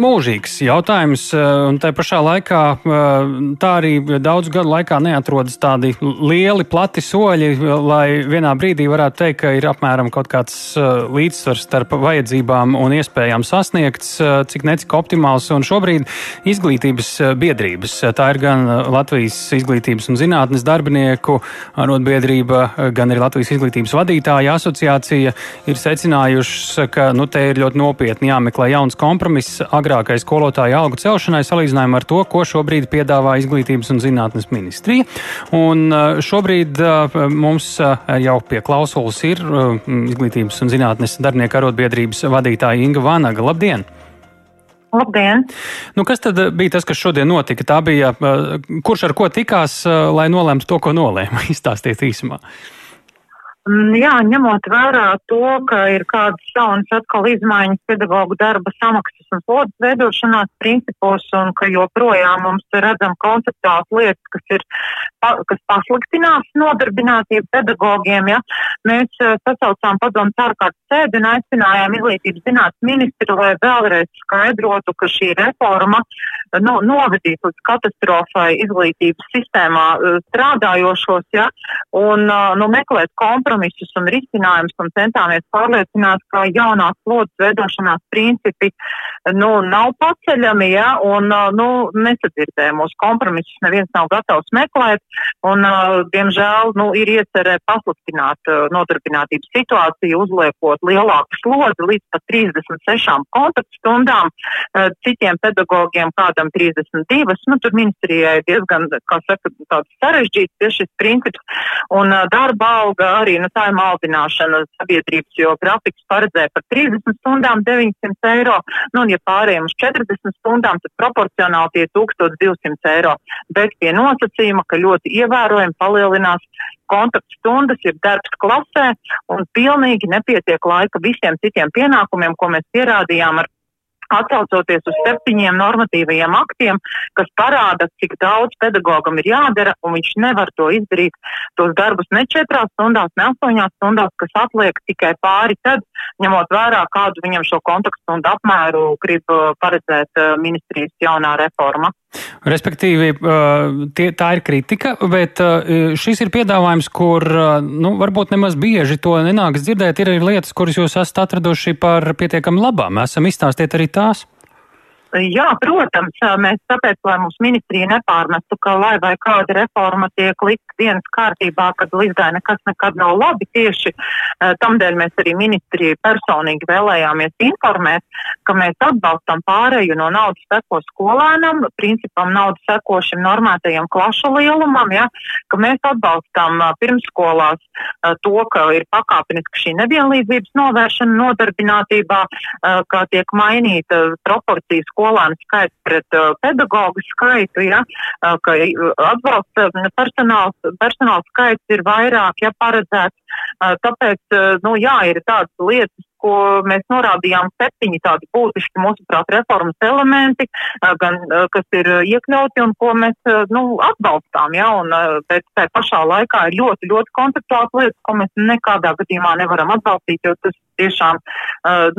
mūžīgs jautājums, un tā pašā laikā tā arī daudz gadu laikā neatrodas tādi lieli, plati soļi, lai vienā brīdī varētu teikt, ka ir apmēram kaut kāds līdzsvars starp vajadzībām un iespējām sasniegts, cik necik optimāls. Un šobrīd izglītības biedrības, tā ir gan Latvijas izglītības un zinātnes darbinieku arotbiedrība, gan arī Latvijas izglītības vadītāja asociācija, ir secinājušas, ka nu, te ir ļoti nopietni jāmeklē jauns kompromiss agrākai skolotāju algu celšanai salīdzinājumā ar to, ko šobrīd piedāvā Izglītības un zinātnes ministrija. Un uh, šobrīd uh, mums uh, jau pie klausulas ir Izglītības un zinātnes darbinieku arotbiedrības vadītāja Inga Vanaga. Labdien! Labdien! Nu, kas tad bija tas, kas šodien notika? Tā bija, kurš ar ko tikās, lai nolemtu to, ko nolēma? Izstāstiet īsumā. Mm, jā, ņemot vērā to, ka ir kādas jaunas atkal izmaiņas pedagoģu darba samaksas un slodzes veidošanās principos, un ka joprojām mums redzam konceptuāls lietas, kas, ir, kas pasliktinās nodarbinātību pedagogiem, ja, mēs uh, sasaucām padomus ārkārtas sēdi un aicinājām izglītības zinātnes ministru, lai vēlreiz skaidrotu, ka šī reforma nu, novedīs līdz katastrofai izglītības sistēmā uh, strādājošos, ja, un nu, meklēt kompromisu kompromisus un risinājumus un centāmies pārliecināt, ka jaunās slodzes veidošanās principi nu, nav paceļami, ja, un nu, nesadzirdē mūsu kompromisus, neviens nav gatavs meklēt, un, diemžēl, nu, ir iecerē pasliktināt nodarbinātības situāciju, uzliekot lielāku slodzi līdz pat 36 kontaktstundām, citiem pedagogiem kādam 32, nu, tur ministrijai diezgan, kā saka, tāds sarežģīts tieši šis princips, un darba alga arī, nu, tā ir maldināšana. Sabiedrības, jo grafiks paredzēja par 30 stundām 900 eiro, nu, un ja pārējiem uz 40 stundām, tad proporcionāli tie 1200 eiro, bet pie nosacījuma, ka ļoti ievērojami palielinās kontaktstundas, ir darbs klasē un pilnīgi nepietiek laika visiem citiem pienākumiem, ko mēs pierādījām ar Atcaucoties uz septiņiem normatīvajiem aktiem, kas parāda, cik daudz pedagogam ir jādara, un viņš nevar to izdarīt, tos darbus ne četrās stundās, ne astoņās stundās, kas atliek tikai pāri tad, ņemot vērā, kādu viņam šo kontaktstundu apmēru grib uh, paredzēt uh, ministrijas jaunā reforma. Respektīvi, tie, tā ir kritika, bet šis ir piedāvājums, kur nu, varbūt nemaz bieži to nenāks dzirdēt. Ir arī lietas, kuras jūs esat atraduši par pietiekami labām. Esam izstāstiet arī tās. Jā, protams, mēs tāpēc, lai mums ministrija nepārmestu, ka lai vai kāda reforma tiek likt dienas kārtībā, kad līdzgai nekas nekad nav labi, tieši tamdēļ mēs arī ministriju personīgi vēlējāmies informēt, ka mēs atbalstam pārēju no naudas seko skolēnam, principam naudas sekošam normētajam klašu lielumam, ja, ka mēs atbalstam pirmskolās to, ka ir pakāpeniski šī nevienlīdzības novēršana nodarbinātībā, ka tiek mainīta proporcija skolēnam skolēnu skaits pret uh, pedagoģu skaitu, ja, uh, ka uh, atbalsta uh, personāls, personāls skaits ir vairāk, ja paredzēts. Uh, tāpēc, uh, nu jā, ir tādas lietas, ko mēs norādījām septiņi tādi būtiski, mūsuprāt, reformas elementi, gan, kas ir iekļauti un ko mēs, nu, atbalstām, ja, un, bet tā pašā laikā ir ļoti, ļoti konceptuāls lietas, ko mēs nekādā gadījumā nevaram atbalstīt, jo tas tiešām,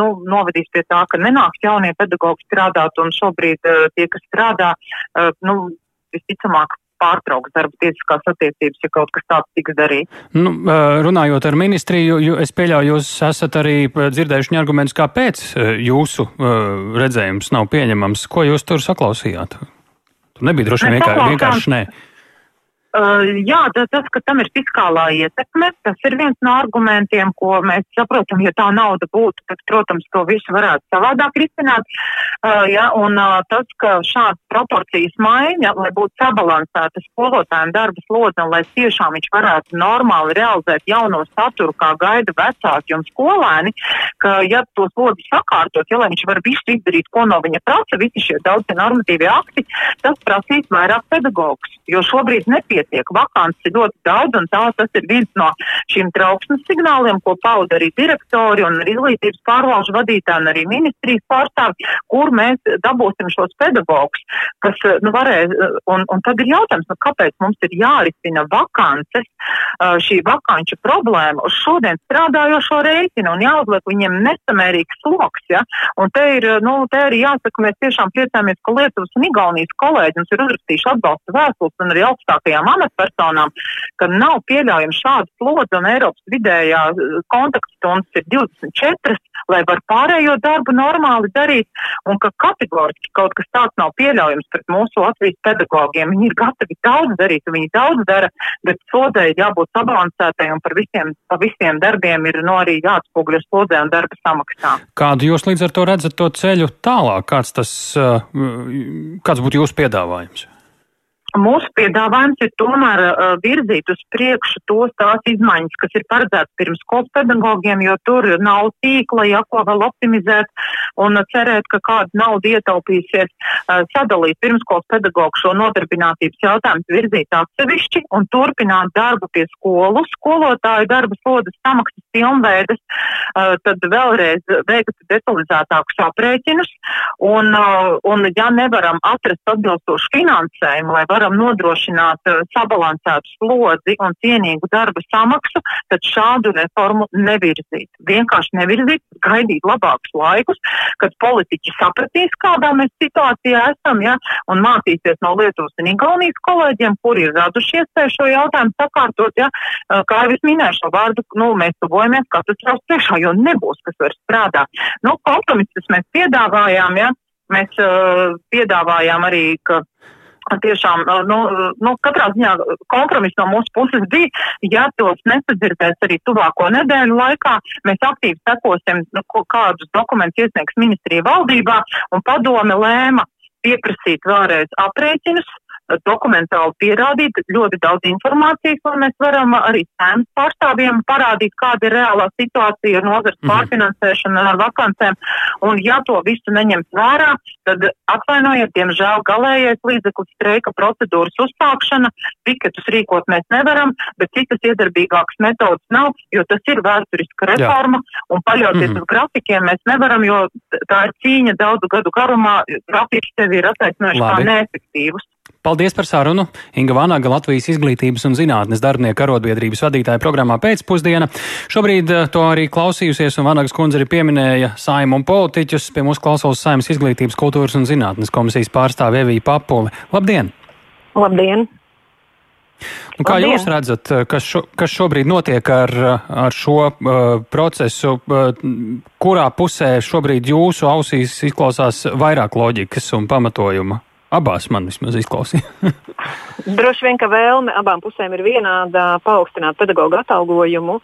nu, novedīs pie tā, ka nenāks jaunie pedagoģi strādāt, un šobrīd tie, kas strādā, nu, visticamāk, pārtrauks darba tiesiskās attiecības, ja kaut kas tāds tiks darīts. Nu, runājot ar ministriju, es pieļauju, jūs esat arī dzirdējuši argumentus, kāpēc jūsu redzējums nav pieņemams. Ko jūs tur saklausījāt? Tur nebija droši vien vienkārši, vienkārši nē. Uh, jā, tas, tas, ka tam ir fiskālā ietekme, tas ir viens no argumentiem, ko mēs saprotam, ja tā nauda būtu, tad, protams, to visu varētu savādāk risināt. Uh, jā, un uh, tas, ka šāds proporcijas maiņa, lai būtu sabalansēta skolotājiem darba slodze un lai tiešām viņš varētu normāli realizēt jauno saturu, kā gaida vecāki un skolēni, ka, ja to slodzi sakārtot, ja lai viņš var visu izdarīt, ko no viņa prasa, visi šie daudzie normatīvie akti, tas prasīs vairāk pedagogus, jo šobrīd nepietiek nepietiek. Vakants ir ļoti daudz, un tā tas ir viens no šiem trauksmes signāliem, ko pauda arī direktori un arī izglītības pārvalžu vadītāji un arī ministrijas pārstāvi, kur mēs dabūsim šos pedagogus, kas, nu, varēs, un, un tad ir jautājums, nu, kāpēc mums ir jārisina vakances, šī vakanču problēma uz šodien strādājošo rēķinu un jāuzliek viņiem nesamērīgs sloks, ja, un te ir, nu, te arī jāsaka, mēs tiešām priecājamies, ka Lietuvas un Igaunijas kolēģi mums ir uzrakstījuši atbalsta vēstules un arī augstākajām amatpersonām, ka nav pieļaujama šāda slodze un Eiropas vidējā kontaktstundas ir 24, lai var pārējo darbu normāli darīt, un ka kategoriski kaut kas tāds nav pieļaujams pret mūsu Latvijas pedagogiem. Viņi ir gatavi daudz darīt, viņi daudz dara, bet slodzē ir jābūt sabalansētai un par visiem, par visiem darbiem ir no nu, arī jāatspūgļo slodzē un darba samaksā. Kādu jūs līdz ar to redzat to ceļu tālāk? Kāds, tas, uh, kāds būtu jūsu piedāvājums? Mūsu piedāvājums ir tomēr uh, virzīt uz priekšu tos tās izmaiņas, kas ir paredzētas pirms skolas pedagogiem, jo tur nav tīkla, ja ko vēl optimizēt un cerēt, ka kāda nauda ietaupīsies, uh, sadalīt pirmskolas pedagogu šo nodarbinātības jautājumu virzīt atsevišķi un turpināt darbu pie skolu, skolotāju darba slodas samaksas pilnveidas, uh, tad vēlreiz veikt detalizētākus aprēķinus un, uh, un ja nevaram atrast atbilstošu finansējumu, lai varam nodrošināt uh, sabalansētu slodzi un cienīgu darba samaksu, tad šādu reformu nevirzīt. Vienkārši nevirzīt, gaidīt labākus laikus, kad politiķi sapratīs, kādā mēs situācijā esam, ja, un mācīsies no Lietuvas un Igaunijas kolēģiem, kuri ir radušies šo jautājumu sakārtot, ja, uh, kā jau es minēju šo vārdu, nu, mēs tuvojamies katrs priekšā, jo nebūs, kas var strādāt. Nu, kompromisus mēs piedāvājām, ja, mēs uh, piedāvājām arī, ka tiešām, nu, nu, katrā ziņā kompromiss no mūsu puses bija, ja tos nesadzirdēs arī tuvāko nedēļu laikā, mēs aktīvi sekosim, nu, kādus dokumentus iesniegs ministrija valdībā, un padome lēma pieprasīt vēlreiz aprēķinus, dokumentāli pierādīt ļoti daudz informācijas, un mēs varam arī sēmas pārstāvjiem parādīt, kāda ir reālā situācija ar nozars -hmm. pārfinansēšanu un ar vakancēm. Un ja to visu neņemt vērā, tad atvainojiet, diemžēl galējais līdzeklis streika procedūras uzsākšana, piketus rīkot mēs nevaram, bet citas iedarbīgākas metodas nav, jo tas ir vēsturiska reforma, Jā. un paļauties mm -hmm. uz grafikiem mēs nevaram, jo tā ir cīņa daudzu gadu garumā, grafiki sevi ir attaisnojuši kā neefektīvus. Paldies par sarunu. Inga Vanaga, Latvijas izglītības un zinātnes darbinieku arotbiedrības vadītāja programmā pēcpusdiena. Šobrīd eh, to arī klausījusies, un Vanagas kundze arī pieminēja saimu un politiķus. Pie mums klausos saimas izglītības, kultūras un zinātnes komisijas pārstāve Evija Papuli. Labdien! Labdien! Un kā Labdien. jūs redzat, eh, kas, šo, kas šobrīd notiek ar, ar šo uh, procesu, uh, kurā pusē šobrīd jūsu ausīs izklausās vairāk loģikas un pamatojuma? Abās man vismaz izklausīja. Droši vien, ka vēlme abām pusēm ir vienāda paaugstināt pedagoģu atalgojumu,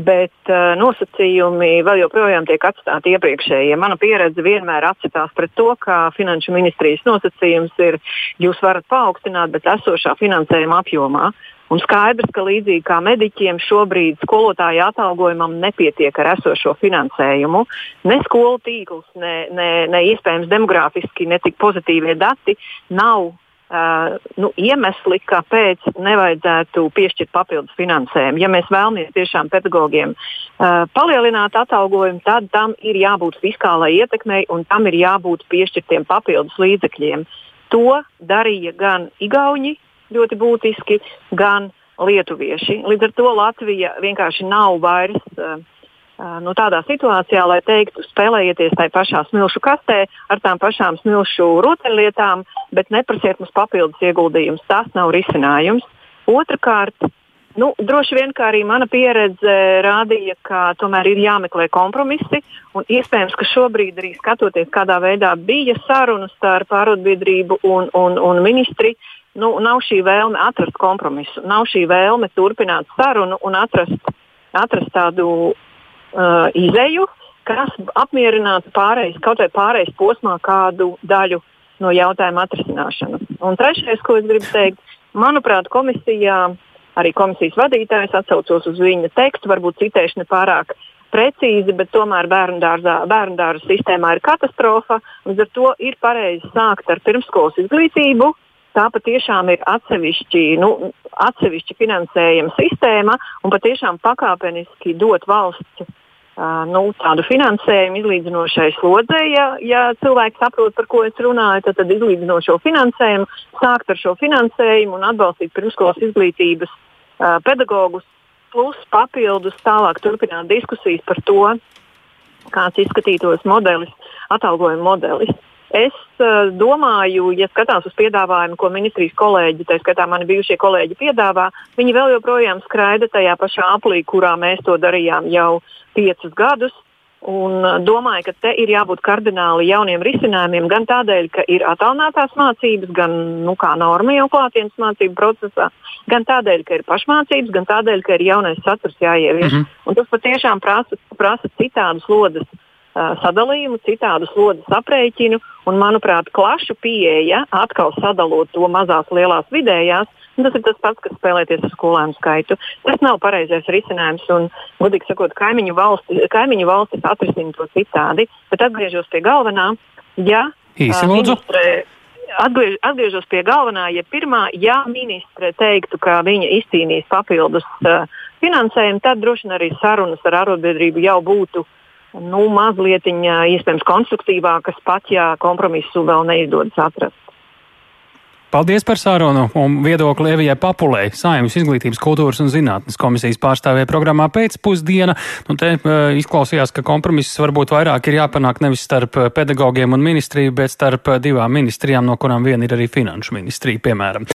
bet uh, nosacījumi vēl joprojām tiek atstāti iepriekšējie. Mana pieredze vienmēr atsitās pret to, ka finanšu ministrijas nosacījums ir, jūs varat paaugstināt, bet esošā finansējuma apjomā. Un skaidrs, ka līdzīgi kā mediķiem šobrīd skolotāju atalgojumam nepietiek ar esošo finansējumu. Ne skolu tīkls, ne, ne, ne iespējams demogrāfiski, ne tik pozitīvie dati nav Uh, nu, iemesli, kāpēc nevajadzētu piešķirt papildus finansējumu. Ja mēs vēlamies tiešām pedagogiem uh, palielināt atalgojumu, tad tam ir jābūt fiskālai ietekmei un tam ir jābūt piešķirtiem papildus līdzekļiem. To darīja gan Igauni, ļoti būtiski, gan lietuvieši. Līdz ar to Latvija vienkārši nav vairs uh, nu, tādā situācijā, lai teiktu, spēlējieties tajā pašā smilšu kastē ar tām pašām smilšu rotaļlietām, bet neprasiet mums papildus ieguldījumus. Tas nav risinājums. Otrakārt, Nu, droši vien, arī mana pieredze rādīja, ka tomēr ir jāmeklē kompromisi. Iespējams, ka šobrīd arī skatoties, kādā veidā bija sarunas starp arotbiedrību un, un, un ministri, nu, nav šī vēlme atrast kompromisu, nav šī vēlme turpināt sarunu un atrast, atrast tādu uh, izēju, kas apmierinātu pārējais, kaut vai pārējais posmā kādu daļu no jautājuma atrisināšanas. Un trešais, ko es gribu teikt, manuprāt, komisijā, arī komisijas vadītājs atsaucos uz viņa tekstu, varbūt citēšu ne pārāk precīzi, bet tomēr bērnu dārza sistēmā ir katastrofa. Līdz ar to ir pareizi sākt ar pirmskolas izglītību, tā patiešām ir atsevišķi, nu, atsevišķi finansējuma sistēma un patiešām pakāpeniski dot valsts nu, tādu finansējumu izlīdzinošai slodzei. Ja, ja cilvēks saprot, par ko es runāju, tad, tad izlīdzinošo finansējumu, sākt ar šo finansējumu un atbalstīt pirmskolas izglītības uh, pedagogus, plus papildus tālāk turpināt diskusijas par to, kāds izskatītos modelis, atalgojuma modelis. Es uh, domāju, ja skatās uz piedāvājumu, ko ministrijas kolēģi, tā skaitā mani bijušie kolēģi piedāvā, viņi vēl joprojām skraida tajā pašā aplī, kurā mēs to darījām jau piecus gadus. Un uh, domāju, ka te ir jābūt kardināli jauniem risinājumiem, gan tādēļ, ka ir attālinātās mācības, gan nu, kā norma jau klātienes mācību procesā, gan tādēļ, ka ir pašmācības, gan tādēļ, ka ir jaunais saturs jāievieš. Mm -hmm. Un tas patiešām prasa, prasa citādu slodzes uh, sadalījumu, citādu slodzes aprēķinu, un, manuprāt, klašu pieeja, atkal sadalot to mazās, lielās, vidējās, Tas ir tas pats, kas spēlēties ar skolēnu skaitu. Tas nav pareizais risinājums. Un, godīgi sakot, kaimiņu valstis, kaimiņu valstis atrisina to citādi. Bet atgriežos pie galvenā, ja Īsi, ministre, atgriež, atgriežos pie galvenā, ja pirmā, ja ministre teiktu, ka viņa izcīnīs papildus uh, finansējumu, tad droši vien arī sarunas ar arotbiedrību jau būtu nu, mazliet iespējams konstruktīvākas, pat ja kompromisu vēl neizdodas atrast. Paldies par sārunu un viedokli Evijai Papulē, Saimnes izglītības, kultūras un zinātnes komisijas pārstāvē programmā pēcpusdiena. Nu, te izklausījās, ka kompromiss varbūt vairāk ir jāpanāk nevis starp pedagogiem un ministriju, bet starp divām ministrijām, no kurām viena ir arī finanšu ministrija, piemēram.